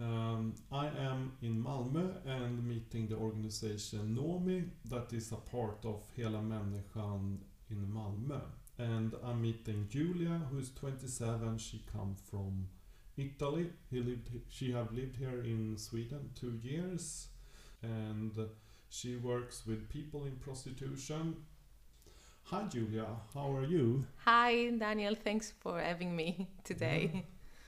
um, I am in Malmö and meeting the organization NOMI that is a part of Hela Människan in Malmö. And I'm meeting Julia who is 27, she come from Italy. He lived, she have lived here in Sweden two years and she works with people in prostitution. Hi Julia, how are you? Hi, Daniel. Thanks for having me today. Yeah,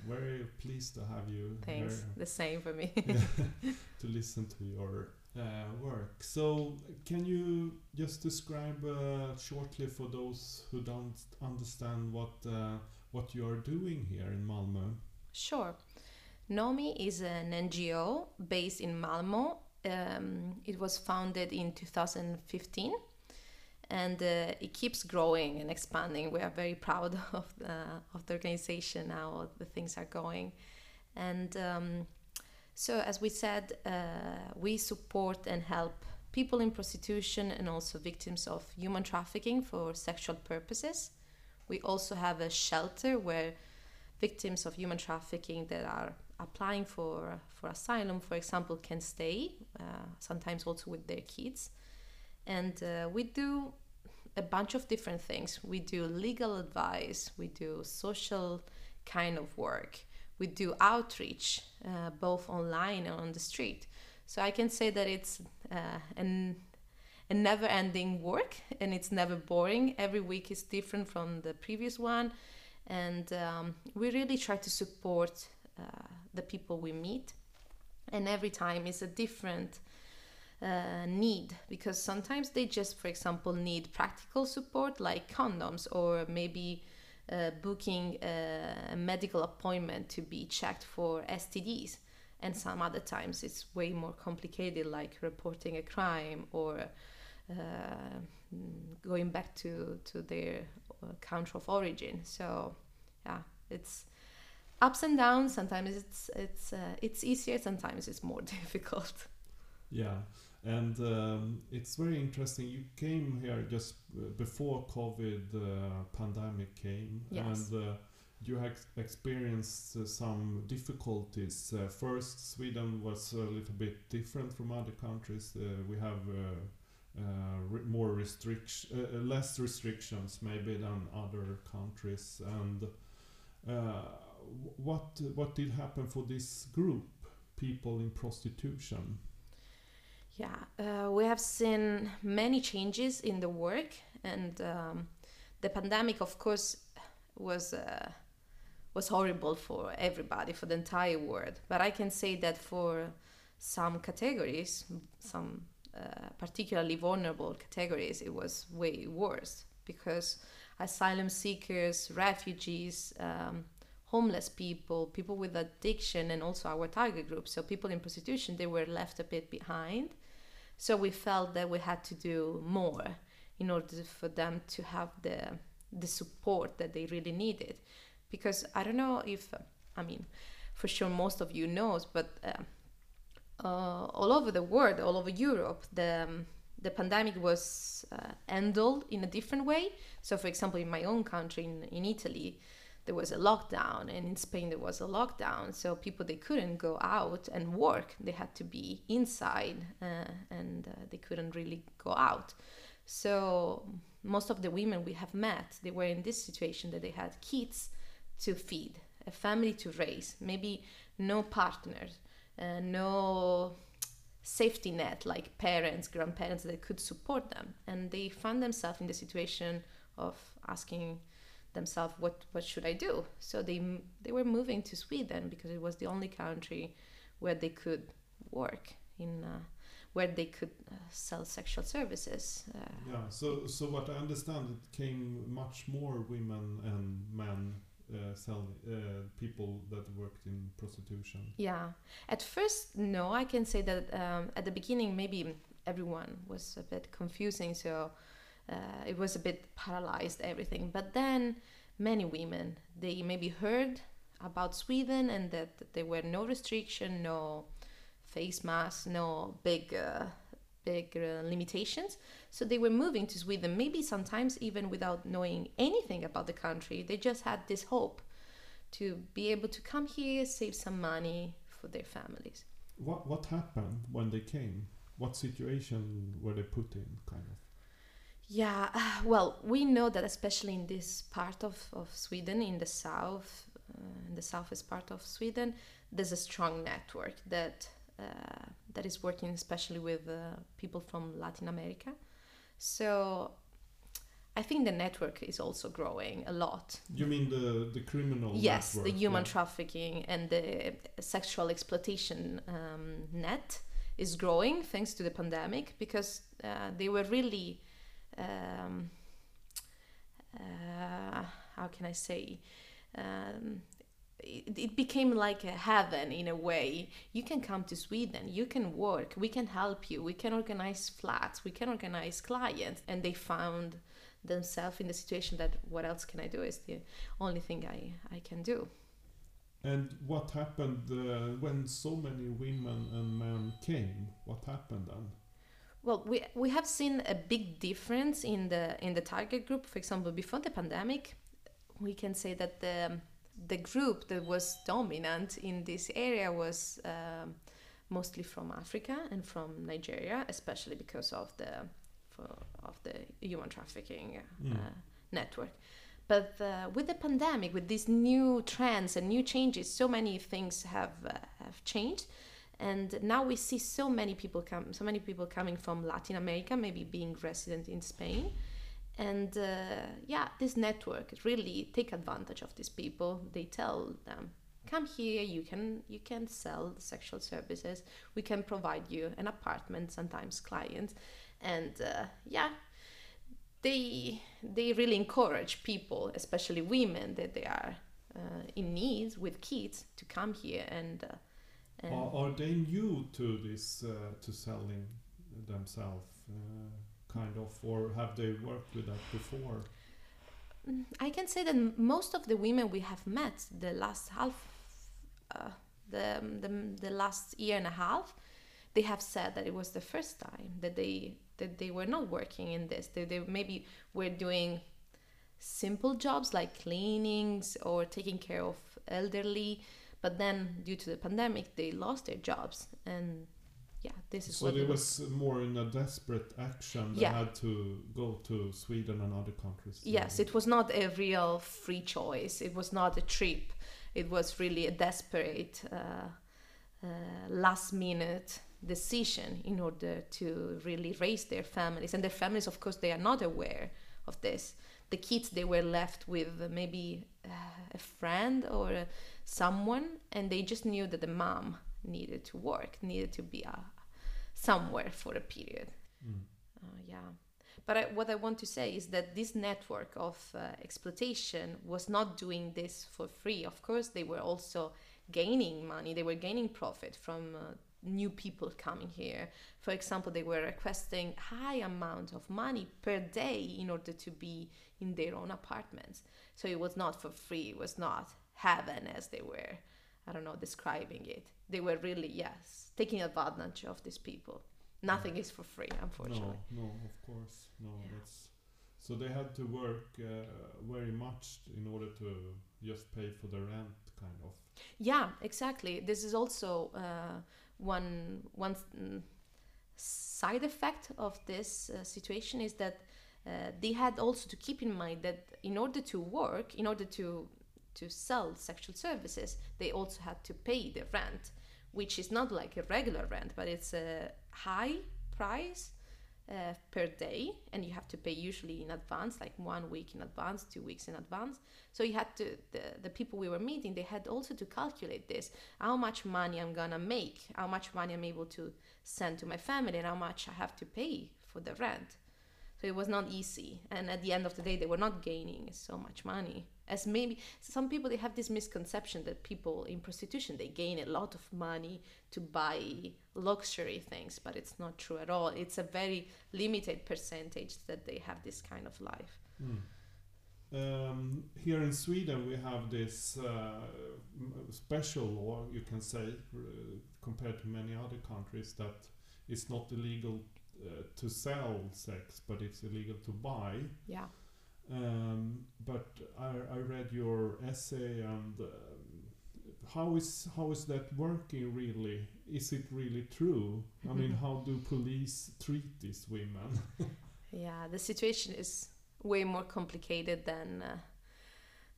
very pleased to have you Thanks. The same for me. Yeah, to listen to your uh, work. So, can you just describe uh, shortly for those who don't understand what uh, what you are doing here in Malmö? Sure. NOMI is an NGO based in Malmo. Um, it was founded in 2015 and uh, it keeps growing and expanding. We are very proud of the, of the organization, how the things are going. And um, so, as we said, uh, we support and help people in prostitution and also victims of human trafficking for sexual purposes. We also have a shelter where victims of human trafficking that are applying for, for asylum, for example, can stay, uh, sometimes also with their kids. And uh, we do a bunch of different things. We do legal advice, we do social kind of work, we do outreach, uh, both online and on the street. So I can say that it's uh, an, a never ending work and it's never boring. Every week is different from the previous one. And um, we really try to support uh, the people we meet. And every time is a different uh, need because sometimes they just, for example, need practical support like condoms or maybe uh, booking a, medical appointment to be checked for STDs. And some other times it's way more complicated, like reporting a crime or uh, going back to, to their uh, country of origin. So, yeah, it's ups and downs. Sometimes it's it's uh, it's easier. Sometimes it's more difficult. Yeah, and um, it's very interesting. You came here just uh, before COVID uh, pandemic came, Yes. and uh, you ex- experienced uh, some difficulties. Uh, first, Sweden was a little bit different from other countries. Uh, we have uh, uh, re- more restriction, less restrictions maybe than other countries. And what what did happen for this group, people in prostitution? Yeah, uh, we have seen many changes in the work, and um, the pandemic, of course, was uh, was horrible for everybody, for the entire world. But I can say that for some categories, some uh, particularly vulnerable categories, it was way worse because asylum seekers, refugees. Um, homeless people, people with addiction, and also our target group. So people in prostitution, they were left a bit behind. So we felt that we had to do more in order for them to have the the support that they really needed. Because I don't know if I mean, for sure most of you knows, but uh, uh, all over the world, all over Europe, the um, the pandemic was uh, handled in a different way. So, for example, in my own country, in, in Italy, there was a lockdown and in spain there was a lockdown so people they couldn't go out and work. They had to be inside uh, and uh, they couldn't really go out. So most of the women we have met they were in this situation that they had kids to feed a family to raise maybe no partners uh, no safety net like parents grandparents that could support them. And they found themselves in the situation of asking themselves what what should I do so they they were moving to Sweden because it was the only country where they could work in uh, where they could uh, sell sexual services uh, Yeah. So, so what I understand, it came much more women and men uh, sell uh, people that worked in prostitution? Yeah. At first, no. I can say that um, at the beginning, maybe everyone was a bit confusing, so uh, it was a bit paralyzed everything. But then, many women they maybe heard about Sweden and that there were no restriction, no face masks, no big. Uh, big uh, limitations so they were moving to sweden maybe sometimes even without knowing anything about the country they just had this hope to be able to come here save some money for their families What what happened when they came? What situation were they put in, kind of? Yeah, well, we know that especially in this part of, of Sweden, in the south, uh, in the southest part of Sweden, there's a strong network that uh, that is working especially with uh, people from Latin America. So I think the network is also growing a lot. You mean the the criminal? Yes, the human yeah. trafficking and the sexual exploitation um, net is growing thanks to the pandemic because uh, they were really, um, uh, how can I say, um, it, it became like a heaven in a way. You can come to Sweden, you can work, we can help you, we can organize flats, we can organize clients, and they found themselves in the situation that what else can I do is the only thing I, I can do. And what happened uh, when so many women and men came? What happened then? Well, we, we have seen a big difference in the in the target group. For example, before the pandemic, we can say that the the group that was dominant in this area was um, mostly from Africa and from Nigeria, especially because of the for, of the human trafficking uh, Mm. network. But uh, with the pandemic, with these new trends and new changes, so many things have uh, have changed, and now we see so many people come, so many people coming from Latin America, maybe being resident in Spain, and uh, yeah, this network really take advantage of these people. They tell them, "Come here, you can you can sell sexual services. We can provide you an apartment, sometimes clients." and uh, yeah they they really encourage people especially women that they are uh, in need with kids to come here and, and Are, are they new to this uh, to selling themselves, uh, kind of, or have they worked with that before? Mm, I can say that most of the women we have met the last half, uh, the, the the last year and a half, they have said that it was the first time that they that they were not working in this. They, they maybe were doing simple jobs like cleanings or taking care of elderly, but then due to the pandemic, they lost their jobs and. Yeah, this is So what it was more in a desperate action. They Yeah. had to go to Sweden and other countries. Yes, it was not a real free choice. It was not a trip. It was really a desperate, uh, uh, last minute decision in order to really raise their families. And their families, of course, they are not aware of this. The kids, they were left with maybe uh, a friend or uh, someone, and they just knew that the mom needed to work, needed to be uh, somewhere for a period. Mm. Uh, yeah. But I, what I want to say is that this network of uh, exploitation was not doing this for free. Of course, they were also gaining money, they were gaining profit from uh, new people coming here. For example, they were requesting high amount of money per day in order to be in their own apartments. So it was not for free, it was not heaven as they were, I don't know, describing it. They were really, yes, taking advantage of these people. Nothing is for free, unfortunately. No, no, of course, no. Yeah. That's so they had to work uh, very much in order to just pay for the rent, kind of. Yeah, exactly. This is also uh, one one mm, side effect of this uh, situation is that uh, they had also to keep in mind that in order to work, in order to to sell sexual services, they also had to pay the rent, which is not like a regular rent, but it's a high price uh, per day, and you have to pay usually in advance, like one week in advance, two weeks in advance. So you had to the, the people we were meeting, they had also to calculate this: how much money I'm gonna make, how much money I'm able to send to my family, and how much I have to pay for the rent. So it was not easy. And at the end of the day, they were not gaining so much money. As maybe some people, they have this misconception that people in prostitution, they gain a lot of money to buy luxury things, but it's not true at all. It's a very limited percentage that they have this kind of life. Mm. Um, here in Sweden, we have this uh, special law, you can say, uh, compared to many other countries, that it's not illegal uh, to sell sex, but it's illegal to buy. Yeah. Um, but I, I read your essay, and um, how is how is that working really? Is it really true? I mean, how do police treat these women? yeah, the situation is way more complicated than uh,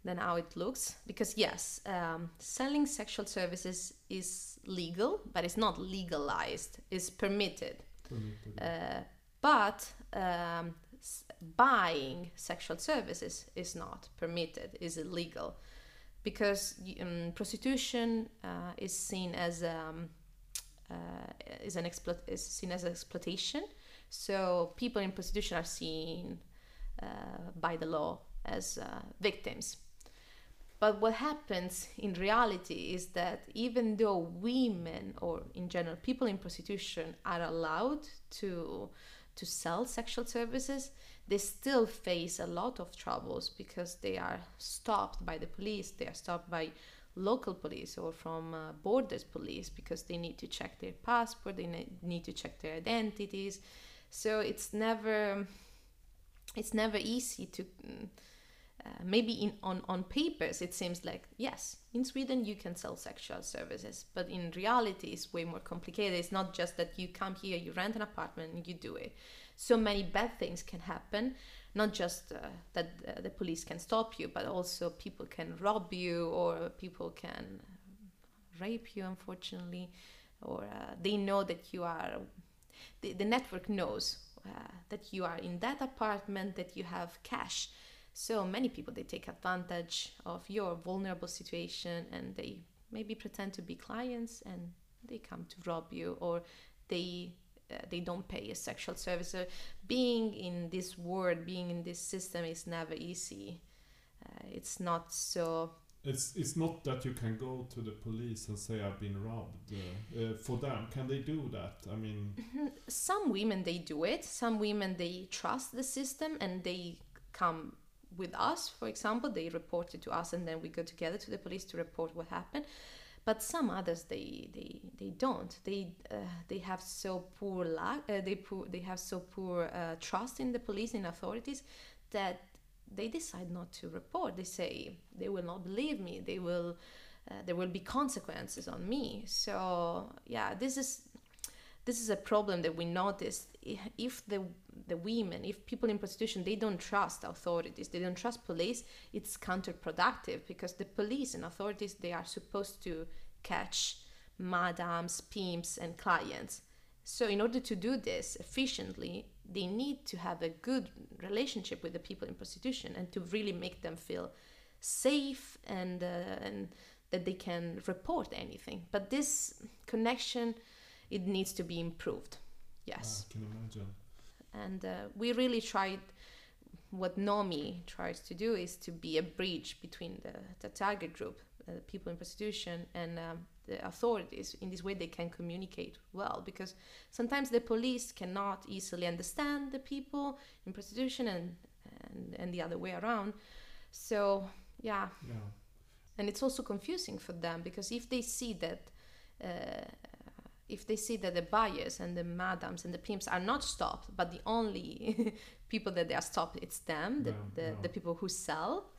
than how it looks because yes um, selling sexual services is legal but it's not legalized it's permitted, permitted. Uh, but um, buying sexual services is not permitted is illegal because um, prostitution uh, is seen as um, uh, is an explo- is seen as exploitation so people in prostitution are seen uh, by the law as uh, victims. But what happens in reality is that even though women, or in general people in prostitution, are allowed to to sell sexual services, they still face a lot of troubles because they are stopped by the police. They are stopped by local police or from uh, borders police because they need to check their passport. They ne- need to check their identities. So it's never it's never easy to mm, uh, maybe in on on papers it seems like yes in sweden you can sell sexual services but in reality it's way more complicated it's not just that you come here you rent an apartment and you do it so many bad things can happen not just uh, that uh, the police can stop you but also people can rob you or people can rape you unfortunately or uh, they know that you are the, the network knows uh, that you are in that apartment, that you have cash. So many people they take advantage of your vulnerable situation and they maybe pretend to be clients and they come to rob you or they uh, they don't pay a sexual service. So being in this world, being in this system is never easy. Uh, it's not so it's it's not that you can go to the police and say I've been robbed. Uh, uh, for them, can they do that? I mean, some women they do it. Some women they trust the system and they come with us. For example, they report it to us, and then we go together to the police to report what happened. But some others they they, they don't. They uh, they have so poor luck. Uh, they poor, they have so poor uh, trust in the police and authorities that they decide not to report. They say they will not believe me. They will uh, there will be consequences on me. So yeah, this is this is a problem that we noticed. If the the women, if people in prostitution, they don't trust authorities, they don't trust police, it's counterproductive because the police and authorities they are supposed to catch madams, pimps, and clients. So in order to do this efficiently, they need to have a good relationship with the people in prostitution and to really make them feel safe and uh, and that they can report anything but this connection it needs to be improved yes i can imagine and uh, we really tried what nomi tries to do is to be a bridge between the, the target group uh, people in prostitution and um, the authorities. In this way, they can communicate well because sometimes the police cannot easily understand the people in prostitution and and, and the other way around. So yeah. yeah. And it's also confusing for them because if they see that uh, if they see that the buyers and the madams and the pimps are not stopped, but the only people that they are stopped, it's them, the, the, the, people who sell,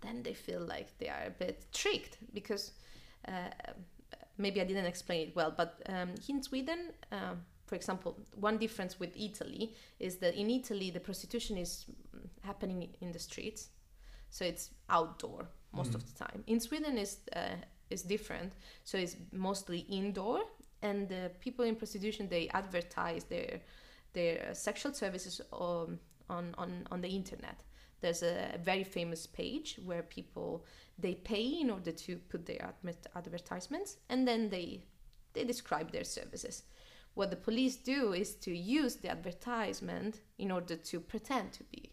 then they feel like they are a bit tricked because uh, maybe I didn't explain it well, but um, in Sweden, um, for example, one difference with Italy is that in Italy the prostitution is happening in the streets, so it's outdoor most mm. of the time. In Sweden is uh, is different, so it's mostly indoor, and the people in prostitution they advertise their their sexual services on on on, on the internet. There's a very famous page where people they pay in order to put their advertisements and then they they describe their services what the police do is to use the advertisement in order to pretend to be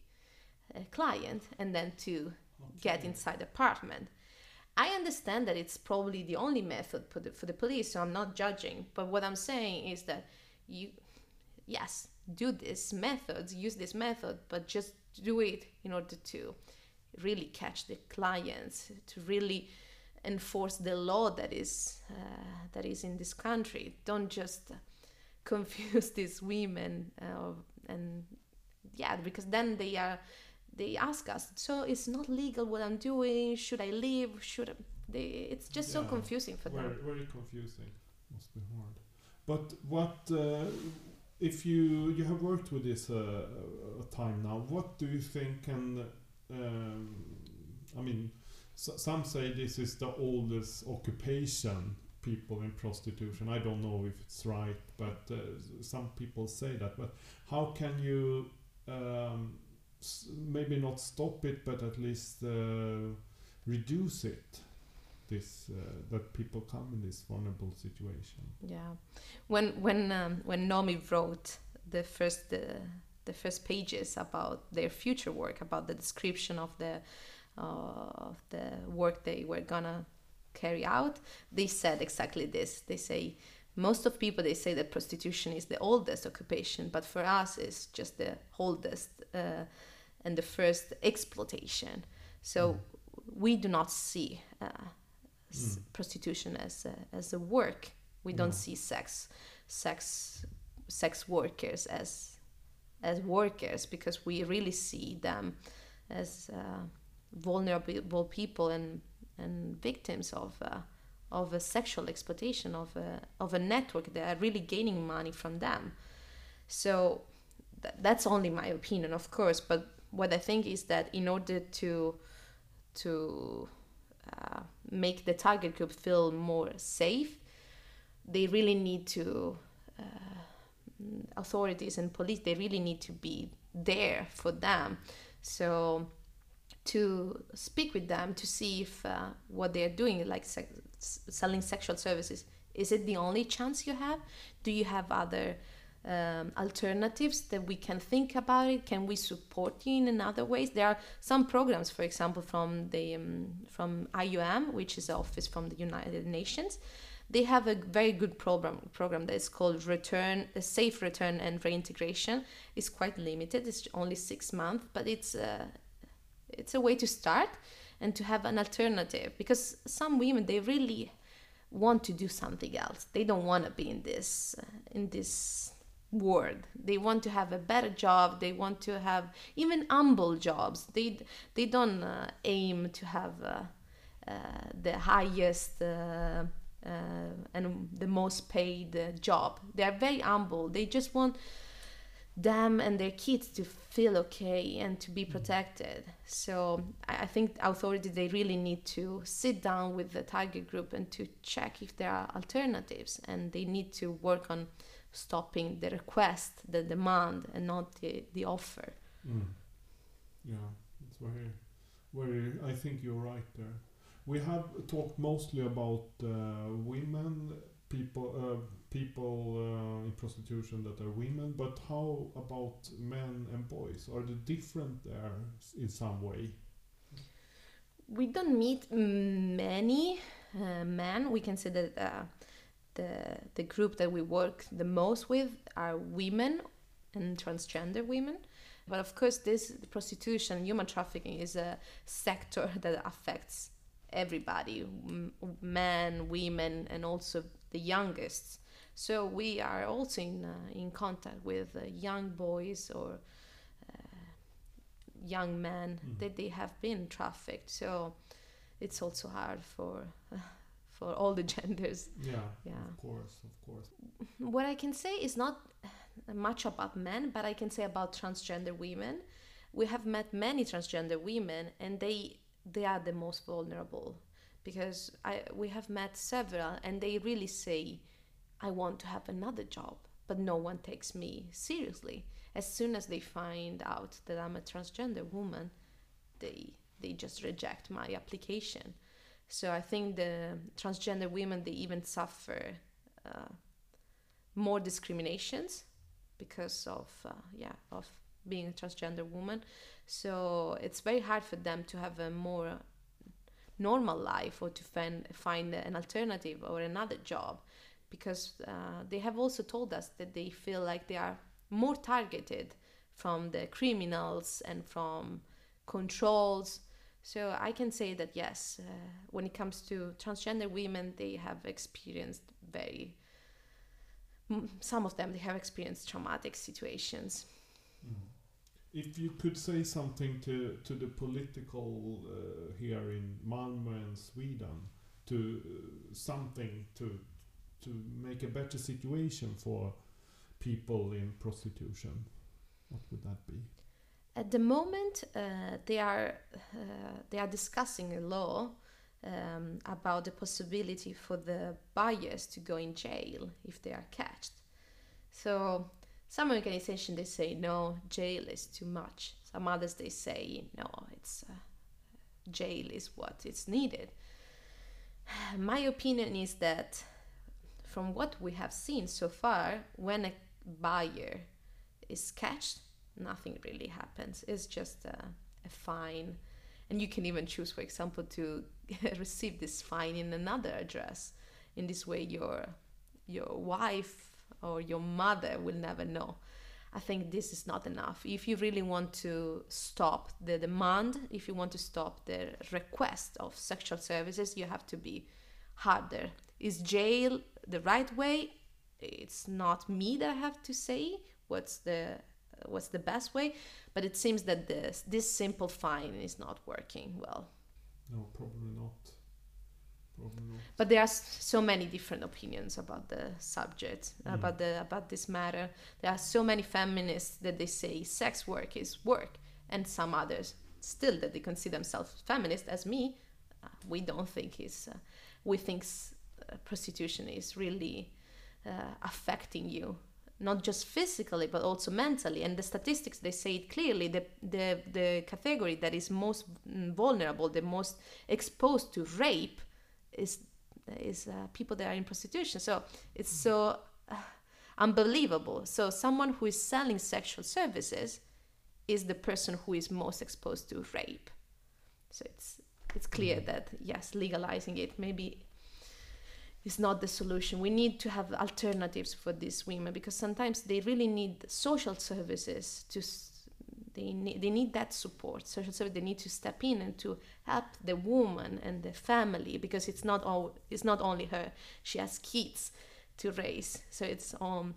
a client and then to get inside the apartment. I understand that it's probably the only method for the, for the police, so I'm not judging. But what I'm saying is that you, yes, do this methods, use this method, but just do it in order to really catch the clients, to really enforce the law that is uh, that is in this country. Don't just confuse these women uh, and yeah, because then they are they ask us, so it's not legal what I'm doing. Should I leave? Should I? They, it's just so confusing for very, them. very confusing. Must be hard. But what uh, if you you have worked with this uh, a time now? What do you think can? Um, I mean, s some say this is the oldest occupation. People in prostitution. I don't know if it's right, but uh, some people say that. But how can you um, maybe not stop it, but at least uh, reduce it? this uh, that people come in this vulnerable situation. Yeah, when when um, when Nomi wrote the first the the first pages about their future work, about the description of the uh, of the work they were gonna carry out, they said exactly this. They say most of people they say that prostitution is the oldest occupation, but for us it's just the oldest uh, and the first exploitation. So we do not see. Uh, s- Mm. prostitution as a, as a work. We don't see sex sex sex workers as as workers because we really see them as uh, vulnerable people and and victims of uh, of a sexual exploitation of a of a network that are really gaining money from them. So th- that's only my opinion, of course. But what I think is that in order to to uh, make the target group feel more safe, they really need to uh, authorities and police. They really need to be there for them. So to speak with them to see if uh, what they are doing, like selling sexual services, is it the only chance you have? Do you have other um, alternatives that we can think about it? Can we support you in other ways? There are some programs, for example, from the um, from IOM, which is office from the United Nations. They have a very good program program that is called Return, a Safe Return and Reintegration. It's quite limited. It's only six months, but it's a, it's a way to start and to have an alternative because some women they really want to do something else. They don't want to be in this uh, in this world. They want to have a better job. They want to have even humble jobs. They they don't uh, aim to have uh, uh, the highest. Uh, uh, and the most paid job. They are very humble. They just want them and their kids to feel okay and to be protected. So I, I think authorities they really need to sit down with the target group and to check if there are alternatives, and they need to work on stopping the request, the demand, and not the, the offer. Mm. Yeah, it's very, very. I think you're right there. We have talked mostly about uh, women, people, uh, people uh, in prostitution that are women. But how about men and boys? Are they different there in some way? we don't meet many uh, men. We can say that uh, the the group that we work the most with are women and transgender women. But of course, this prostitution, human trafficking, is a sector that affects everybody, men, women, and also the youngest. So we are also in uh, in contact with uh, young boys or uh, young men Mhm. that they have been trafficked. So it's also hard for for all the genders. Yeah, Yeah. of course, of course. What I can say is not much about men, but I can say about transgender women. We have met many transgender women, and they they are the most vulnerable because I we have met several, and they really say, "I want to have another job, but no one takes me seriously." As soon as they find out that I'm a transgender woman, they they just reject my application. So I think the transgender women they even suffer uh, more discriminations because of uh, yeah of being a transgender woman so it's very hard for them to have a more normal life or to find find an alternative or another job because uh, they have also told us that they feel like they are more targeted from the criminals and from controls so i can say that yes uh, when it comes to transgender women they have experienced very some of them they have experienced traumatic situations mm. If you could say something to to the political uh, here in Malmö and Sweden to uh, something to to make a better situation for people in prostitution what would that be at the moment uh, they are uh, they are discussing a law um, about the possibility for the buyers to go in jail if they are catched. So some organizations they say no, jail is too much. Some others they say no, it's uh, jail is what is needed. My opinion is that from what we have seen so far, when a buyer is catched, nothing really happens. It's just a, a fine and you can even choose for example to receive this fine in another address in this way your your wife or your mother will never know. I think this is not enough. If you really want to stop the demand if you want to stop the request of sexual services you have to be harder. Is jail the right way? It's not me that i have to say what's the what's the best way but it seems that this this simple fine is not working well. No probably not but there are so many different opinions about the subject mm. about the about this matter there are so many feminists that they say sex work is work and some others still that they consider themselves feminist as me uh, we don't think is uh, we think uh, prostitution is really uh, affecting you not just physically but also mentally and the statistics they say it clearly the the, the category that is most vulnerable the most exposed to rape is is uh, people that are in prostitution so it's so uh, unbelievable so someone who is selling sexual services is the person who is most exposed to rape so it's it's clear mm-hmm. that yes legalizing it maybe is not the solution. We need to have alternatives for these women because sometimes they really need social services to they need, they need that support. Social service they need to step in and to help the woman and the family because it's not all it's not only her. She has kids to raise. So it's um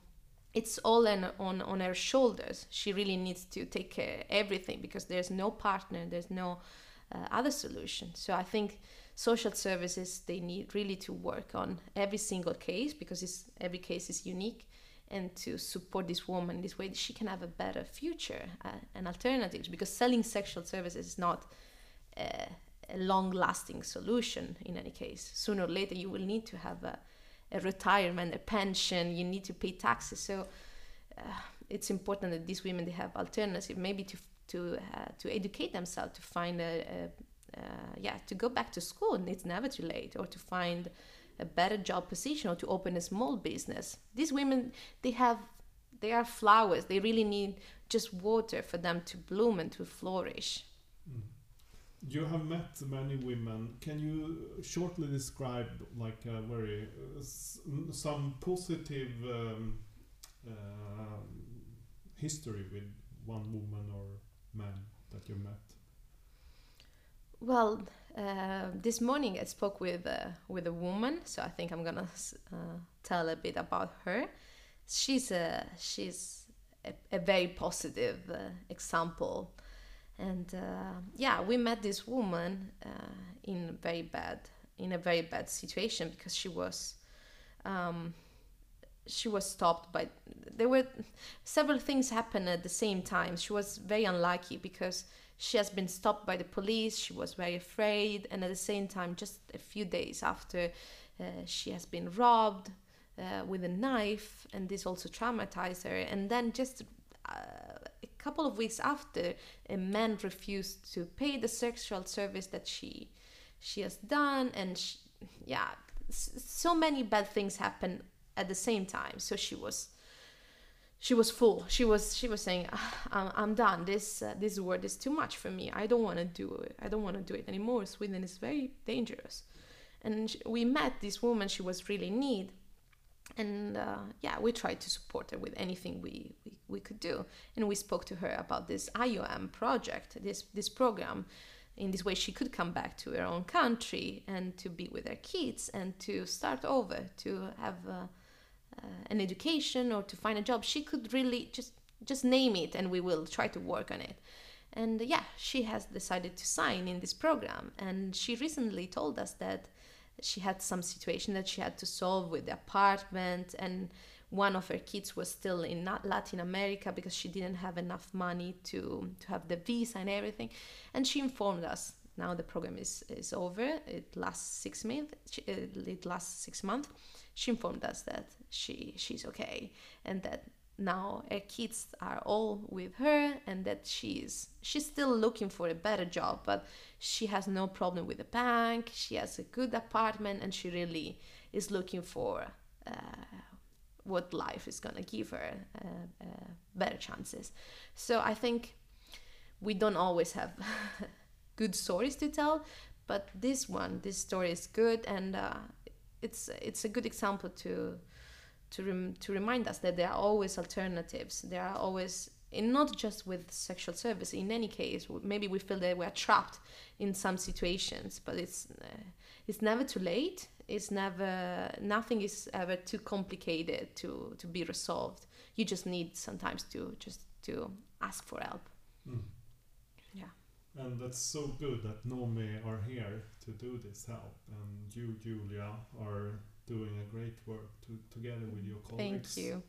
it's all on, on on her shoulders. She really needs to take care everything because there's no partner there's no uh, other solution. So i think social services they need really to work on every single case because every case is unique and to support this woman this way she can have a better future uh, and alternatives because selling sexual services is not uh, a long lasting solution in any case. Sooner or later you will need to have a, a retirement a pension you need to pay taxes. So uh, it's important that these women they have alternative maybe to to uh, to educate themselves to find a, a uh, yeah to go back to school. And it's never too late. Or to find a better job position or to open a small business. These women they have they are flowers. They really need just water for them to bloom and to flourish. Mm. you have met many women. Can you shortly describe like a very uh, some positive um, uh, history with one woman or man that you met? Well, uh, this morning I spoke with uh, with a woman, so I think I'm gonna uh, tell a bit about her. She's a she's a, a very positive uh, example, and uh, yeah, we met this woman uh, in very bad in a very bad situation because she was. Um, she was stopped by there were several things happened at the same time she was very unlucky because she has been stopped by the police. She was very afraid, and at the same time, just a few days after, uh, she has been robbed uh, with a knife, and this also traumatized her. And then, just uh, a couple of weeks after, a man refused to pay the sexual service that she she has done, and she, yeah, so many bad things happen at the same time. So she was she was full. She was she was saying, "Ah, "I'm, I'm done. This uh, this word is too much for me. I don't want to do it. I don't want to do it anymore. Sweden is very dangerous." And sh we met this woman. She was really in need, and uh, yeah, we tried to support her with anything we, we, we could do. And we spoke to her about this IOM project, this this program. In this way, she could come back to her own country and to be with her kids and to start over, to have. Uh, an education or to find a job she could really just just name it and we will try to work on it. And uh, yeah she has decided to sign in this program. And she recently told us that she had some situation that she had to solve with the apartment and one of her kids was still in Latin America because she didn't have enough money to to have the visa and everything. And she informed us now the program is is over. It lasts 6 months it lasts 6 months. She informed us that she she's okay. And that now her kids are all with her and that she's she's still looking for a better job but she has no problem with the bank. She has a good apartment and she really is looking for uh, what life is gonna give her uh, uh, better chances. So i think we don't always have good stories to tell but this one this story is good and uh, it's it's a good example to to rem- to remind us that there are always alternatives. There are always and not just with sexual service. In any case, maybe we feel that we're trapped in some situations, but it's uh, it's never too late. It's never nothing is ever too complicated to to be resolved. You just need sometimes to just to ask for help. Mm. Yeah. And that's so good that Nomi are here to do this help, and you, Julia, are doing a great work to, together with your colleagues. Thank you.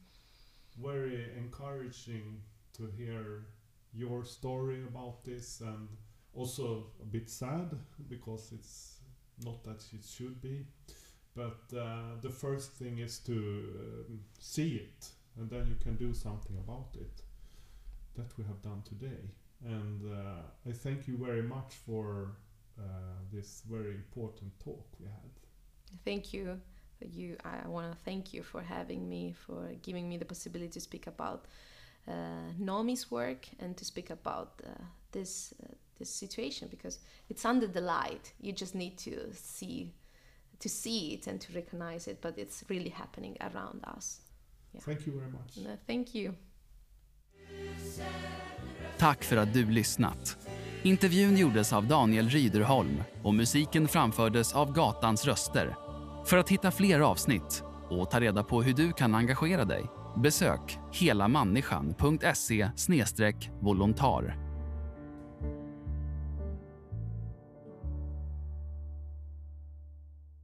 Very encouraging to hear your story about this, and also a bit sad because it's not that it should be. But uh, the first thing is to um, see it, and then you can do something about it. That we have done today. And uh, I thank you very much for uh, this very important talk we had. Thank you. You, I want to thank you for having me, for giving me the possibility to speak about uh, Nomi's work and to speak about uh, this uh, this situation because it's under the light. You just need to see to see it and to recognize it, but it's really happening around us. Yeah. Thank you very much. No, thank you. Tack för att du lyssnat. Intervjun gjordes av Daniel Ryderholm och musiken framfördes av Gatans röster. För att hitta fler avsnitt och ta reda på hur du kan engagera dig besök helamänniskan.se volontar.